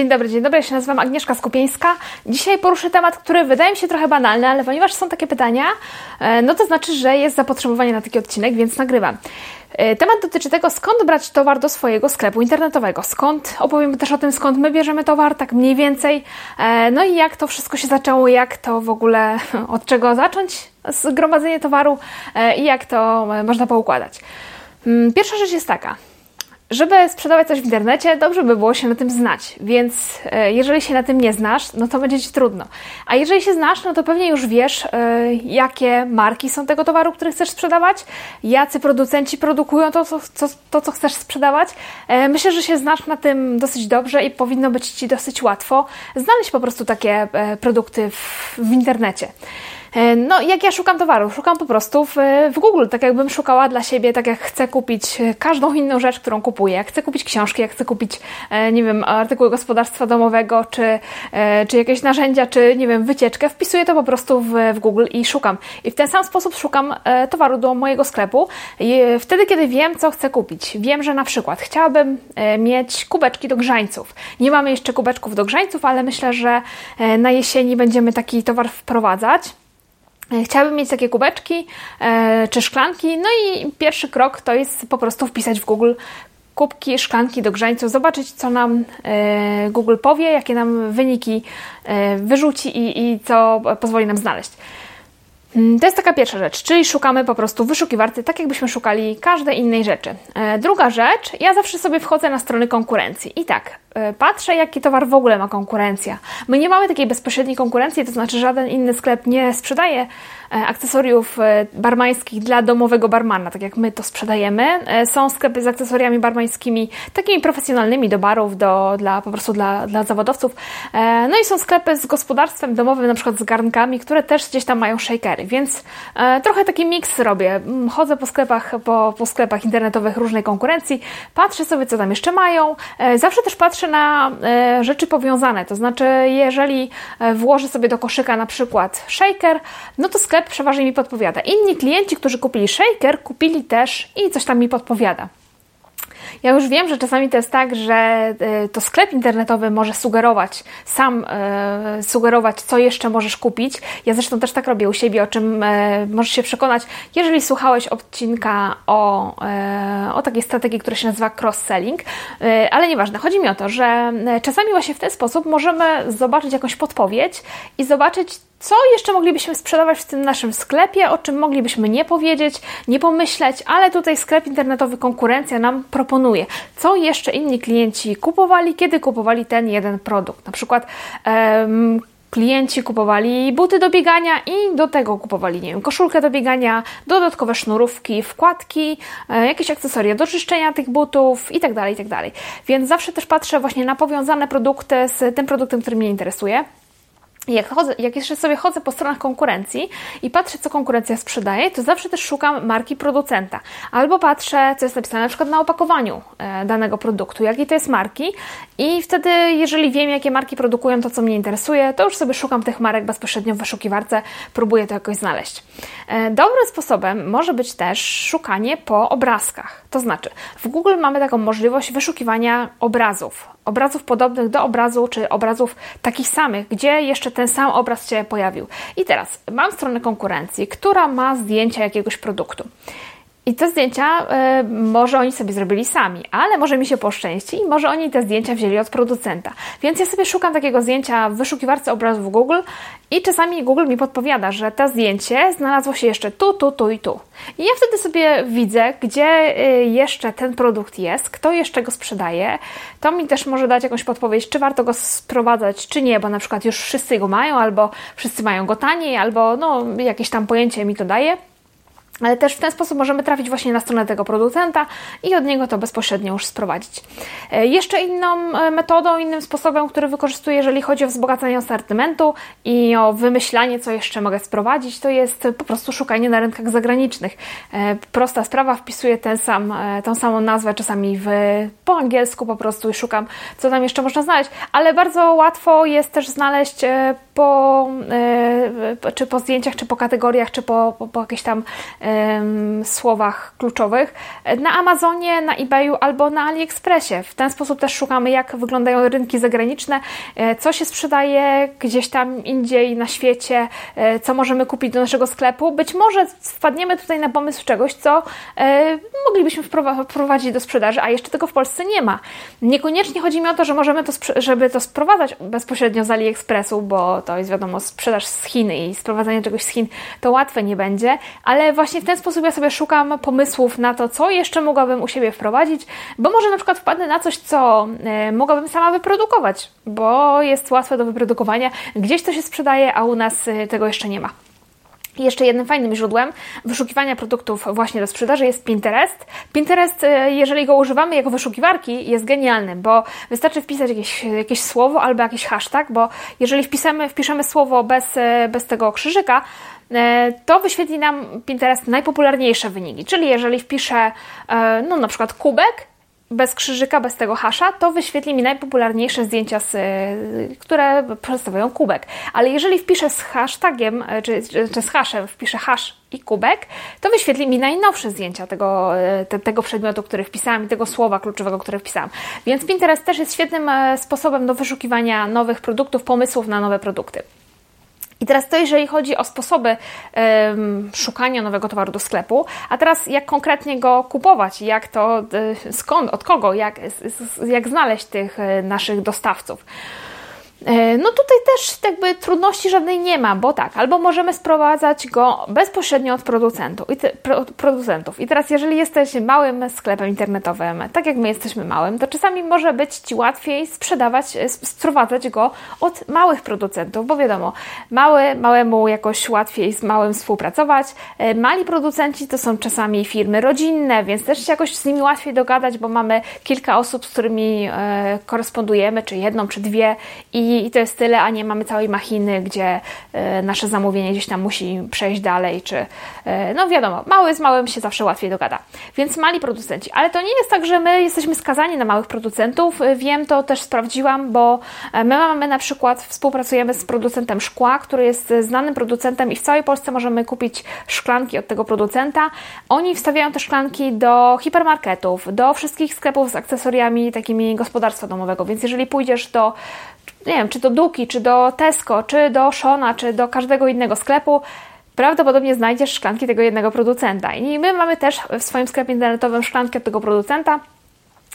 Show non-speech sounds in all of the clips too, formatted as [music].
Dzień dobry, dzień dobry. Ja się nazywam Agnieszka Skupieńska. Dzisiaj poruszę temat, który wydaje mi się trochę banalny, ale ponieważ są takie pytania, e, no to znaczy, że jest zapotrzebowanie na taki odcinek, więc nagrywam. E, temat dotyczy tego, skąd brać towar do swojego sklepu internetowego. Skąd, opowiem też o tym, skąd my bierzemy towar, tak mniej więcej. E, no i jak to wszystko się zaczęło, jak to w ogóle, [laughs] od czego zacząć zgromadzenie towaru i jak to można poukładać. Mm, pierwsza rzecz jest taka. Żeby sprzedawać coś w internecie, dobrze by było się na tym znać, więc e, jeżeli się na tym nie znasz, no to będzie Ci trudno. A jeżeli się znasz, no to pewnie już wiesz, e, jakie marki są tego towaru, który chcesz sprzedawać, jacy producenci produkują to, co, to, co chcesz sprzedawać. E, myślę, że się znasz na tym dosyć dobrze i powinno być Ci dosyć łatwo znaleźć po prostu takie produkty w, w internecie. E, no, jak ja szukam towaru? Szukam po prostu w, w Google, tak jakbym szukała dla siebie, tak jak chcę kupić e, każdą inną rzecz, którą kupuję. Jak chcę kupić książki, jak chcę kupić, e, nie wiem, artykuły gospodarstwa domowego, czy, czy jakieś narzędzia, czy, nie wiem, wycieczkę, wpisuję to po prostu w, w Google i szukam. I w ten sam sposób szukam towaru do mojego sklepu. I wtedy, kiedy wiem, co chcę kupić. Wiem, że na przykład chciałabym mieć kubeczki do grzańców. Nie mamy jeszcze kubeczków do grzańców, ale myślę, że na jesieni będziemy taki towar wprowadzać. Chciałabym mieć takie kubeczki e, czy szklanki. No i pierwszy krok to jest po prostu wpisać w Google kubki, szklanki do grzańców, zobaczyć, co nam e, Google powie, jakie nam wyniki e, wyrzuci i, i co pozwoli nam znaleźć. Mm, to jest taka pierwsza rzecz, czyli szukamy po prostu wyszukiwarcy, tak jakbyśmy szukali każdej innej rzeczy. E, druga rzecz, ja zawsze sobie wchodzę na strony konkurencji i tak, e, patrzę, jaki towar w ogóle ma konkurencja. My nie mamy takiej bezpośredniej konkurencji, to znaczy żaden inny sklep nie sprzedaje akcesoriów barmańskich dla domowego barmana, tak jak my to sprzedajemy. Są sklepy z akcesoriami barmańskimi, takimi profesjonalnymi do barów, do, dla, po prostu dla, dla zawodowców. No i są sklepy z gospodarstwem domowym, na przykład z garnkami, które też gdzieś tam mają shakery więc e, trochę taki miks robię. Mm, chodzę po sklepach, po, po sklepach internetowych różnej konkurencji, patrzę sobie, co tam jeszcze mają. E, zawsze też patrzę na e, rzeczy powiązane, to znaczy, jeżeli e, włożę sobie do koszyka na przykład shaker, no to sklep przeważnie mi podpowiada. Inni klienci, którzy kupili shaker, kupili też i coś tam mi podpowiada. Ja już wiem, że czasami to jest tak, że e, to sklep internetowy może sugerować, sam e, sugerować, co jeszcze możesz kupić. Ja zresztą też tak robię u siebie, o czym e, możesz się przekonać, jeżeli słuchałeś odcinka o, o takiej strategii, która się nazywa cross-selling. Ale nieważne, chodzi mi o to, że czasami właśnie w ten sposób możemy zobaczyć jakąś podpowiedź i zobaczyć, co jeszcze moglibyśmy sprzedawać w tym naszym sklepie, o czym moglibyśmy nie powiedzieć, nie pomyśleć, ale tutaj sklep internetowy konkurencja nam proponuje, co jeszcze inni klienci kupowali, kiedy kupowali ten jeden produkt. Na przykład klienci kupowali buty do biegania i do tego kupowali, nie wiem, koszulkę do biegania, dodatkowe sznurówki, wkładki, e, jakieś akcesoria do czyszczenia tych butów itd., tak itd. Tak Więc zawsze też patrzę właśnie na powiązane produkty z tym produktem, który mnie interesuje jak, chodzę, jak jeszcze sobie chodzę po stronach konkurencji i patrzę, co konkurencja sprzedaje, to zawsze też szukam marki producenta. Albo patrzę, co jest napisane na przykład na opakowaniu e, danego produktu, jakiej to jest marki i wtedy, jeżeli wiem, jakie marki produkują to, co mnie interesuje, to już sobie szukam tych marek bezpośrednio w wyszukiwarce, próbuję to jakoś znaleźć. E, dobrym sposobem może być też szukanie po obrazkach. To znaczy, w Google mamy taką możliwość wyszukiwania obrazów obrazów podobnych do obrazu, czy obrazów takich samych, gdzie jeszcze ten sam obraz się pojawił. I teraz mam stronę konkurencji, która ma zdjęcia jakiegoś produktu. I te zdjęcia y, może oni sobie zrobili sami, ale może mi się poszczęści i może oni te zdjęcia wzięli od producenta. Więc ja sobie szukam takiego zdjęcia w wyszukiwarce obrazów Google i czasami Google mi podpowiada, że to zdjęcie znalazło się jeszcze tu, tu, tu i tu. I ja wtedy sobie widzę, gdzie y, jeszcze ten produkt jest, kto jeszcze go sprzedaje. To mi też może dać jakąś podpowiedź, czy warto go sprowadzać, czy nie, bo na przykład już wszyscy go mają, albo wszyscy mają go taniej, albo no, jakieś tam pojęcie mi to daje ale też w ten sposób możemy trafić właśnie na stronę tego producenta i od niego to bezpośrednio już sprowadzić. E, jeszcze inną e, metodą, innym sposobem, który wykorzystuję, jeżeli chodzi o wzbogacanie asortymentu i o wymyślanie, co jeszcze mogę sprowadzić, to jest po prostu szukanie na rynkach zagranicznych. E, prosta sprawa, wpisuję ten sam, tą samą nazwę, czasami w, po angielsku po prostu i szukam, co tam jeszcze można znaleźć, ale bardzo łatwo jest też znaleźć po, czy po zdjęciach, czy po kategoriach, czy po, po, po jakiejś tam słowach kluczowych na Amazonie, na eBayu albo na AliExpressie. W ten sposób też szukamy, jak wyglądają rynki zagraniczne, co się sprzedaje gdzieś tam indziej na świecie, co możemy kupić do naszego sklepu. Być może wpadniemy tutaj na pomysł czegoś, co moglibyśmy wprowadzić do sprzedaży, a jeszcze tego w Polsce nie ma. Niekoniecznie chodzi mi o to, że możemy to, żeby to sprowadzać bezpośrednio z AliExpressu, bo to jest wiadomo sprzedaż z Chin i sprowadzanie czegoś z Chin to łatwe nie będzie, ale właśnie w ten sposób ja sobie szukam pomysłów na to, co jeszcze mogłabym u siebie wprowadzić, bo może na przykład wpadnę na coś, co e, mogłabym sama wyprodukować, bo jest łatwe do wyprodukowania, gdzieś to się sprzedaje, a u nas e, tego jeszcze nie ma. Jeszcze jednym fajnym źródłem wyszukiwania produktów właśnie do sprzedaży jest Pinterest. Pinterest, e, jeżeli go używamy jako wyszukiwarki, jest genialny, bo wystarczy wpisać jakieś, jakieś słowo albo jakiś hashtag, bo jeżeli wpisamy, wpiszemy słowo bez, bez tego krzyżyka, to wyświetli nam Pinterest najpopularniejsze wyniki. Czyli jeżeli wpiszę no, na przykład kubek, bez krzyżyka, bez tego hasza, to wyświetli mi najpopularniejsze zdjęcia, z, które przedstawiają kubek. Ale jeżeli wpiszę z hashtagiem, e, czy, czy, z haszem, wpiszę hash i kubek, to wyświetli mi najnowsze zdjęcia tego, e, te, tego przedmiotu, który wpisałam i tego słowa kluczowego, które wpisałam. Więc Pinterest też jest świetnym e, sposobem do wyszukiwania nowych produktów, pomysłów na nowe produkty. I teraz to, jeżeli chodzi o sposoby um, szukania nowego towaru do sklepu, a teraz jak konkretnie go kupować, jak to, y, skąd, od kogo, jak, jak znaleźć tych y, naszych dostawców. E, no tutaj też jakby trudności żadnej nie ma, bo tak, albo możemy sprowadzać go bezpośrednio od producentów. I, te, producentów. I teraz, jeżeli jesteś małym sklepem internetowym, tak jak my jesteśmy małym, to czasami może być Ci łatwiej sprzedawać, e, sprowadzać go od małych producentów, bo wiadomo, mały, małemu jakoś łatwiej z małym współpracować. E, mali producenci to są czasami firmy rodzinne, więc też się jakoś z nimi łatwiej dogadać, bo mamy kilka osób, z którymi korespondujemy, czy jedną, czy dwie i i, to jest tyle, a nie mamy całej machiny, gdzie e, nasze zamówienie gdzieś tam musi przejść dalej, czy e, no wiadomo, mały z małym się zawsze łatwiej dogada. Więc mali producenci, ale to nie jest tak, że my jesteśmy skazani na małych producentów. E, wiem, to też sprawdziłam, bo my mamy na przykład, współpracujemy z producentem szkła, który jest znanym producentem i w całej Polsce możemy kupić szklanki od tego producenta. Oni wstawiają te szklanki do hipermarketów, do wszystkich sklepów z akcesoriami takimi gospodarstwa domowego, więc jeżeli pójdziesz do nie wiem, czy do Duki, czy do Tesco, czy do Shona, czy do każdego innego sklepu, prawdopodobnie znajdziesz szklanki tego jednego producenta. I my mamy też w swoim sklepie internetowym szklanki od tego producenta.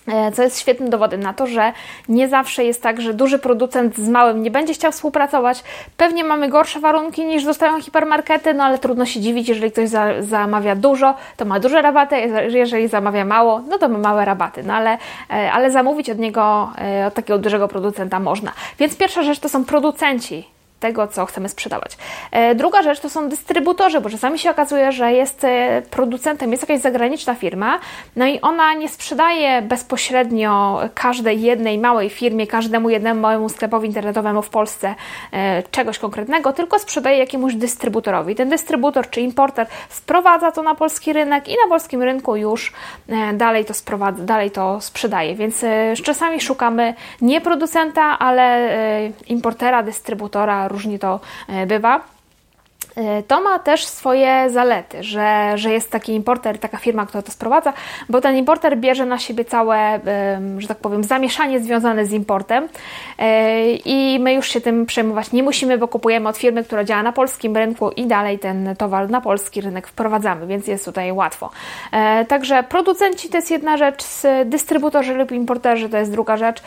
E, co jest świetnym dowodem na to, że nie zawsze jest tak, że duży producent z małym nie będzie chciał współpracować. Pewnie mamy gorsze warunki niż dostają hipermarkety, no ale trudno się dziwić, jeżeli ktoś za, zamawia dużo, to ma duże rabaty, jeżeli zamawia mało, no to ma małe rabaty. No ale, e, ale zamówić od niego, e, od takiego dużego producenta można. Więc pierwsza rzecz to są producenci tego, co chcemy sprzedawać. E, druga rzecz to są dystrybutorzy, bo czasami się okazuje, że jest e, producentem, jest jakaś zagraniczna firma, no i ona nie sprzedaje bezpośrednio każdej jednej małej firmie, każdemu jednemu małemu sklepowi internetowemu w Polsce e, czegoś konkretnego, tylko sprzedaje jakiemuś dystrybutorowi. Ten dystrybutor czy importer sprowadza to na polski rynek i na polskim rynku już dalej to sprowadza, dalej to sprzedaje. Więc czasami szukamy nie producenta, ale importera, dystrybutora, różnie to e, bywa. E, to ma też swoje zalety, że, że jest taki importer, taka firma, która to sprowadza, bo ten importer bierze na siebie całe, że tak powiem, zamieszanie związane z importem e, i my już się tym przejmować nie musimy, bo kupujemy od firmy, która działa na polskim rynku i dalej ten towar na polski rynek wprowadzamy, więc jest tutaj łatwo. E, także producenci to jest jedna rzecz, dystrybutorzy lub importerzy to jest druga rzecz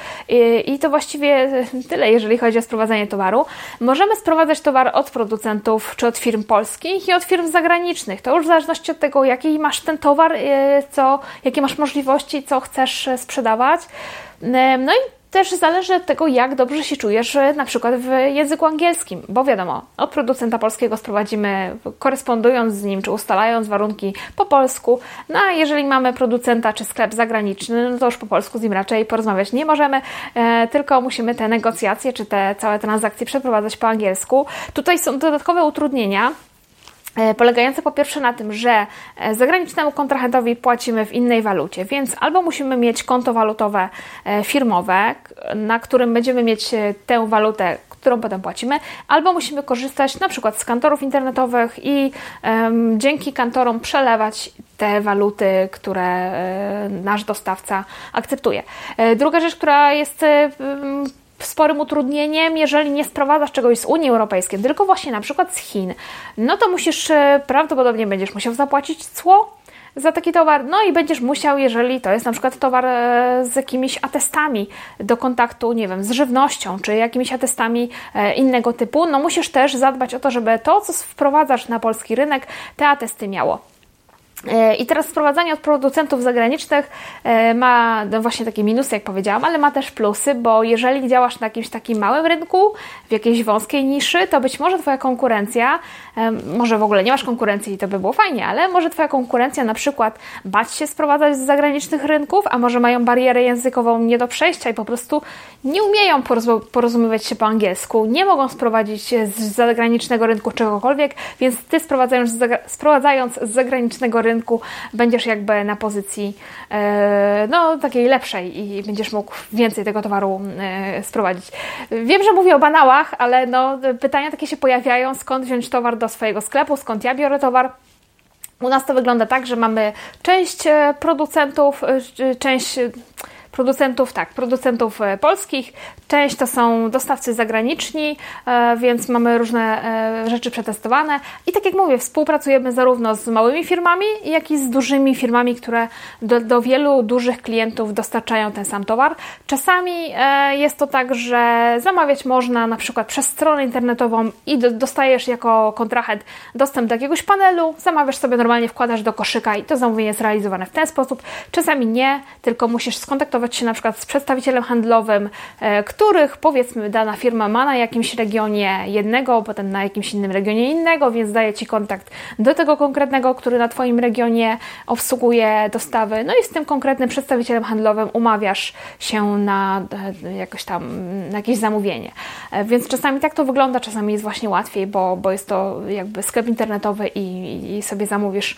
i to właściwie tyle, jeżeli chodzi o sprowadzanie towaru. Możemy sprowadzać towar od producentów czy od firm polskich i od firm zagranicznych. To już w zależności od tego, jaki masz ten towar, y, co, jakie masz możliwości, co chcesz y, sprzedawać. Y, no i też zależy od tego, jak dobrze się czujesz na przykład w języku angielskim, bo wiadomo, od producenta polskiego sprowadzimy, korespondując z nim, czy ustalając warunki po polsku, no a jeżeli mamy producenta czy sklep zagraniczny, no to już po polsku z nim raczej porozmawiać nie możemy, e, tylko musimy te negocjacje, czy te całe transakcje przeprowadzać po angielsku. Tutaj są dodatkowe utrudnienia, E, polegające po pierwsze na tym, że e, zagranicznemu kontrahentowi płacimy w innej walucie, więc albo musimy mieć konto walutowe e, firmowe, na którym będziemy mieć tę walutę, którą potem płacimy, albo musimy korzystać na przykład z kantorów internetowych i um, dzięki kantorom przelewać te waluty, które nasz dostawca akceptuje. Druga rzecz, która jest sporym utrudnieniem, jeżeli nie sprowadzasz czegoś z Unii Europejskiej, tylko właśnie na przykład z Chin, no to musisz, prawdopodobnie będziesz musiał zapłacić cło za taki towar. No i będziesz musiał, jeżeli to jest na przykład towar e, z jakimiś atestami do kontaktu, nie wiem, z żywnością, czy jakimiś atestami e, innego typu, no musisz też zadbać o to, żeby to, co wprowadzasz na polski rynek, te atesty miało. E, I teraz sprowadzanie od producentów zagranicznych e, ma no właśnie takie minusy, jak powiedziałam, ale ma też plusy, bo jeżeli działasz na jakimś takim małym rynku, w jakiejś wąskiej niszy, to być może Twoja konkurencja, może w ogóle nie masz konkurencji i to by było fajnie, ale może Twoja konkurencja na przykład bać się sprowadzać z zagranicznych rynków, a może mają barierę językową nie do przejścia i po prostu nie umieją porozumiewać się po angielsku, nie mogą sprowadzić z zagranicznego rynku czegokolwiek, więc Ty sprowadzając z, sprowadzając z zagranicznego rynku będziesz jakby na pozycji e, no, takiej lepszej i będziesz mógł więcej tego towaru e, sprowadzić. Wiem, że mówię o banałach, ale no, pytania takie się pojawiają, skąd wziąć towar do swojego sklepu, skąd ja biorę towar. U nas to wygląda tak, że mamy część e, producentów, część producentów, tak, producentów e, polskich, część to są dostawcy zagraniczni, e, więc mamy różne e, rzeczy przetestowane i tak jak mówię, współpracujemy zarówno z małymi firmami, jak i z dużymi firmami, które do, do wielu dużych klientów dostarczają ten sam towar. Czasami jest to tak, że zamawiać można na przykład przez stronę internetową i dostajesz jako kontrahent dostęp do jakiegoś panelu, zamawiasz sobie normalnie, wkładasz do koszyka i to zamówienie jest realizowane w ten sposób. Czasami nie, tylko musisz skontaktować się na przykład z przedstawicielem handlowym, e, których powiedzmy dana firma ma na jakimś regionie jednego, potem na jakimś innym regionie innego, więc daje Ci kontakt do tego konkretnego, który na Twoim regionie obsługuje dostawy. No i z tym konkretnym przedstawicielem handlowym umawiasz się na e, jakoś tam na jakieś zamówienie. E, więc czasami tak to wygląda, czasami jest właśnie łatwiej, bo, bo jest to jakby sklep internetowy i, i sobie zamówisz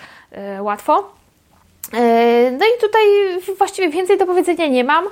łatwo. E, no i tutaj właściwie więcej do powiedzenia nie mam,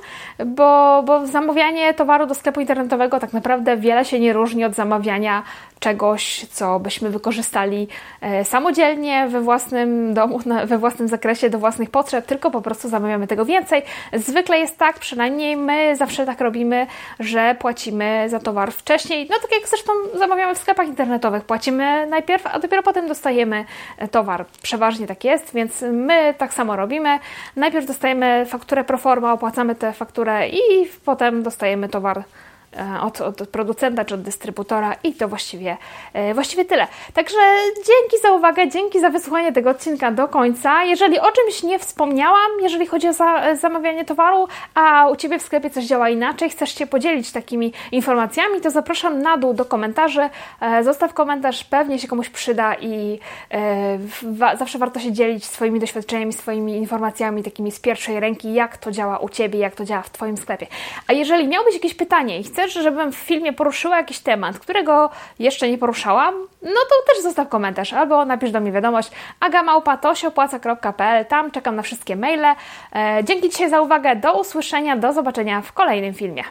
bo, bo zamawianie towaru do sklepu internetowego tak naprawdę wiele się nie różni od zamawiania czegoś, co byśmy wykorzystali e, samodzielnie we własnym domu, we własnym zakresie, do własnych potrzeb, tylko po prostu zamawiamy tego więcej. Zwykle jest tak, przynajmniej my zawsze tak robimy, że płacimy za towar wcześniej, no tak jak zresztą zamawiamy w sklepach internetowych, płacimy najpierw, a dopiero potem dostajemy e, towar. Przeważnie tak jest, więc my tak samo robimy. Najpierw dostajemy fakturę pro forma, opłacamy tę fakturę i potem dostajemy towar E, od, od, producenta czy od dystrybutora i to właściwie, e, właściwie tyle. Także dzięki za uwagę, dzięki za wysłuchanie tego odcinka do końca. Jeżeli o czymś nie wspomniałam, jeżeli chodzi o za, zamawianie towaru, a u Ciebie w sklepie coś działa inaczej, chcesz się podzielić takimi informacjami, to zapraszam na dół do komentarzy. E, zostaw komentarz, pewnie się komuś przyda i zawsze warto się dzielić swoimi doświadczeniami, swoimi informacjami takimi z pierwszej ręki, jak to działa u Ciebie, jak to działa w Twoim sklepie. A jeżeli miałbyś jakieś pytanie i chcesz chcesz, żebym w filmie poruszyła jakiś temat, którego jeszcze nie poruszałam, no to też zostaw komentarz albo napisz do mnie wiadomość agamałpa.tosiopłaca.pl Tam czekam na wszystkie maile. E, dzięki dzisiaj za uwagę, do usłyszenia, do zobaczenia w kolejnym filmie.